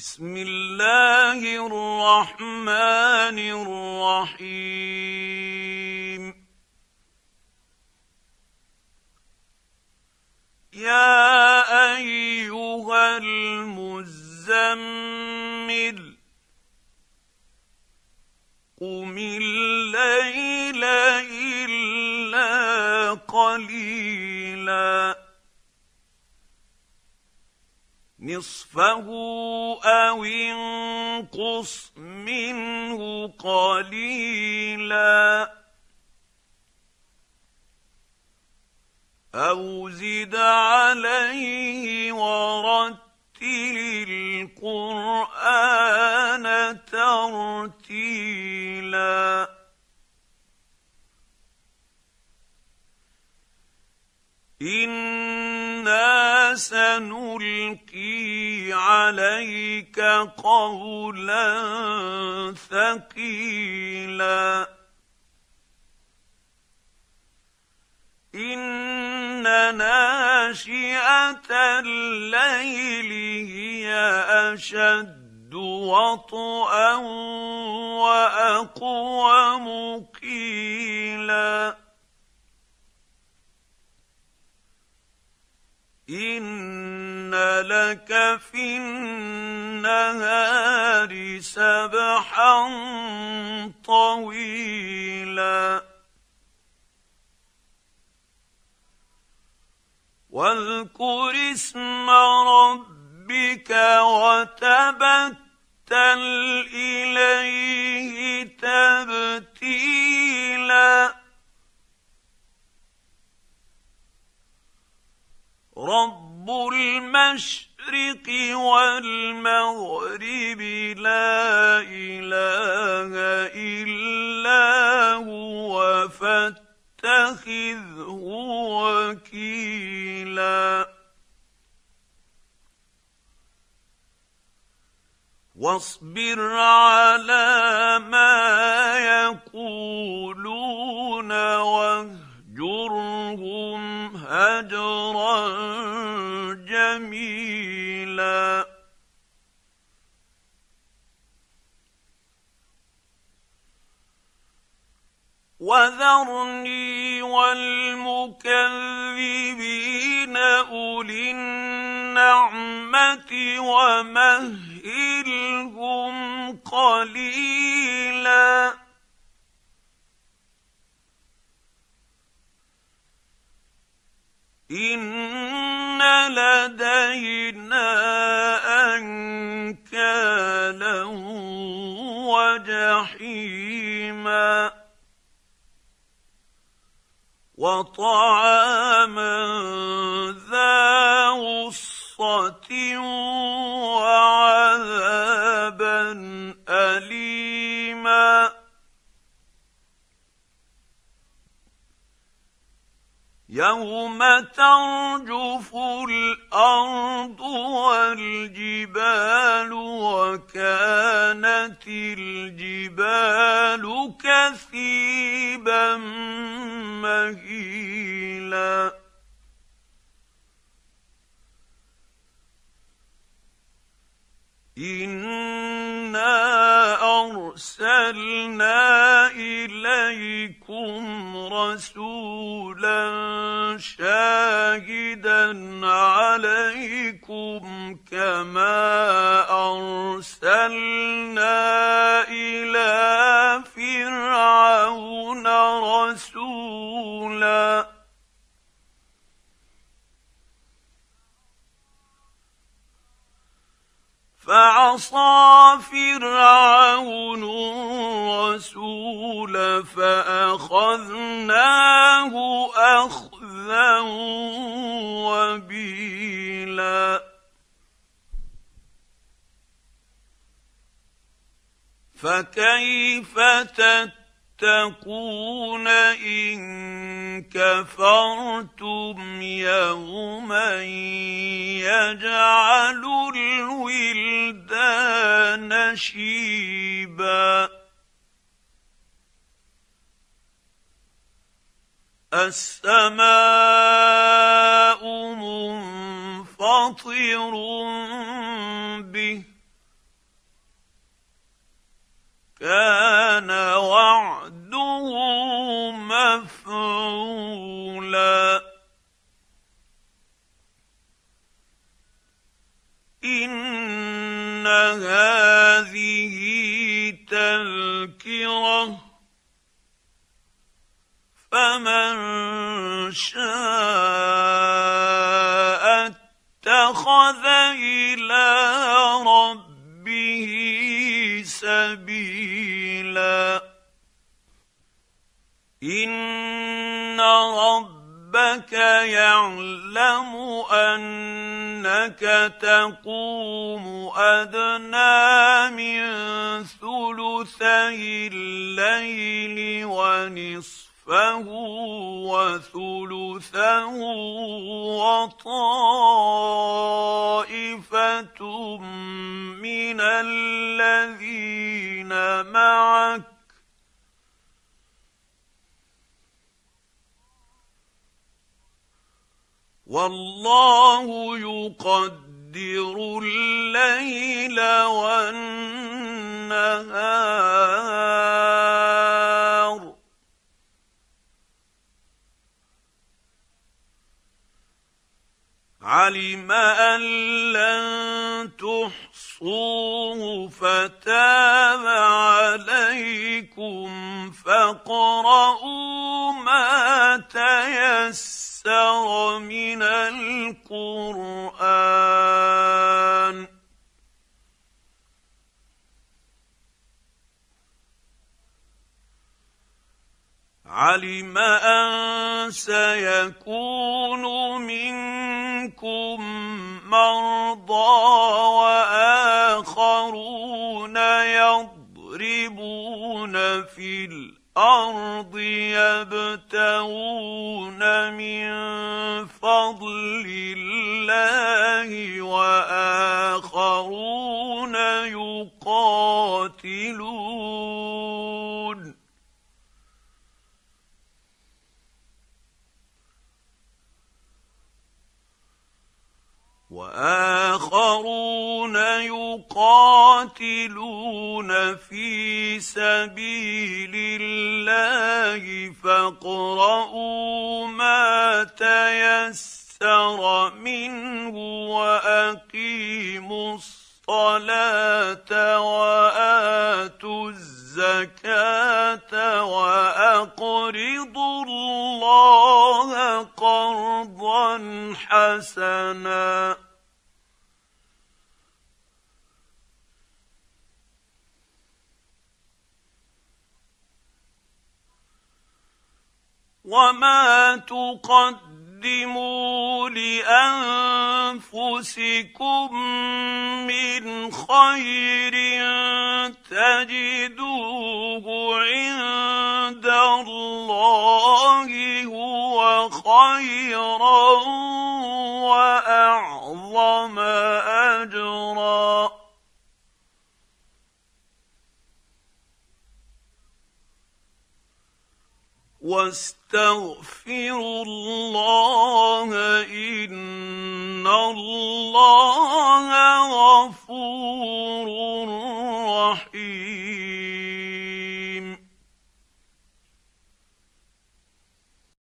بسم الله الرحمن الرحيم. يا أيها المزمل قم الليل إلا قليلا. نصفه أو انقص منه قليلا أو زد عليه ورتل القرآن ترتيلا أنا سنلقي عليك قولا ثقيلا. إن ناشئة الليل هي أشد وطئا واقوم قيلا ان لك في النهار سبحا طويلا واذكر اسم ربك وتبتل اليه تبتيلا رب المشرق والمغرب لا اله الا هو فاتخذه وكيلا واصبر على ما يقولون واهجرهم هجرا جميلا. وذرني والمكذبين أولي النعمة ومهلهم قليلا. ان لدينا انكالا وجحيما وطعاما ذا غصه وعذابا اليما يوم ترجف الأرض والجبال وكانت الجبال كثيبا مهيلا أنا أرسلنا إليكم رسولا شاهدا عليكم كما أرسلنا إلى فرعون رسولا فعصى فرعون الرسول فأخذناه أخذا وبيلا. فكيف تتقون إن كفرتم يوما يجعل شيبا. السماء منفطر به. كان وعد هذه تذكرة. فمن شاء اتخذ إلى ربه سبيلا. إن ربك يعلم أنك تقوم أدنى من ثلثي الليل ونصف نصفه وثلثه وطائفة من الذين معك والله يقدر الليل والنهار. علم أن لن تحصوه فتاب عليكم فاقرؤوا ما تيسر. من القرآن. علم أن سيكون منكم مرضى وآخرون يضربون في الأرض يبتغون من فضل الله يقاتلون في سبيل الله فاقرؤوا ما تيسر منه وأقيموا الصلاة وآتوا الزكاة وأقرضوا الله قرضا حسنا وما تقدموا لانفسكم من خير تجدوه عند الله واستغفروا الله إن الله غفور رحيم.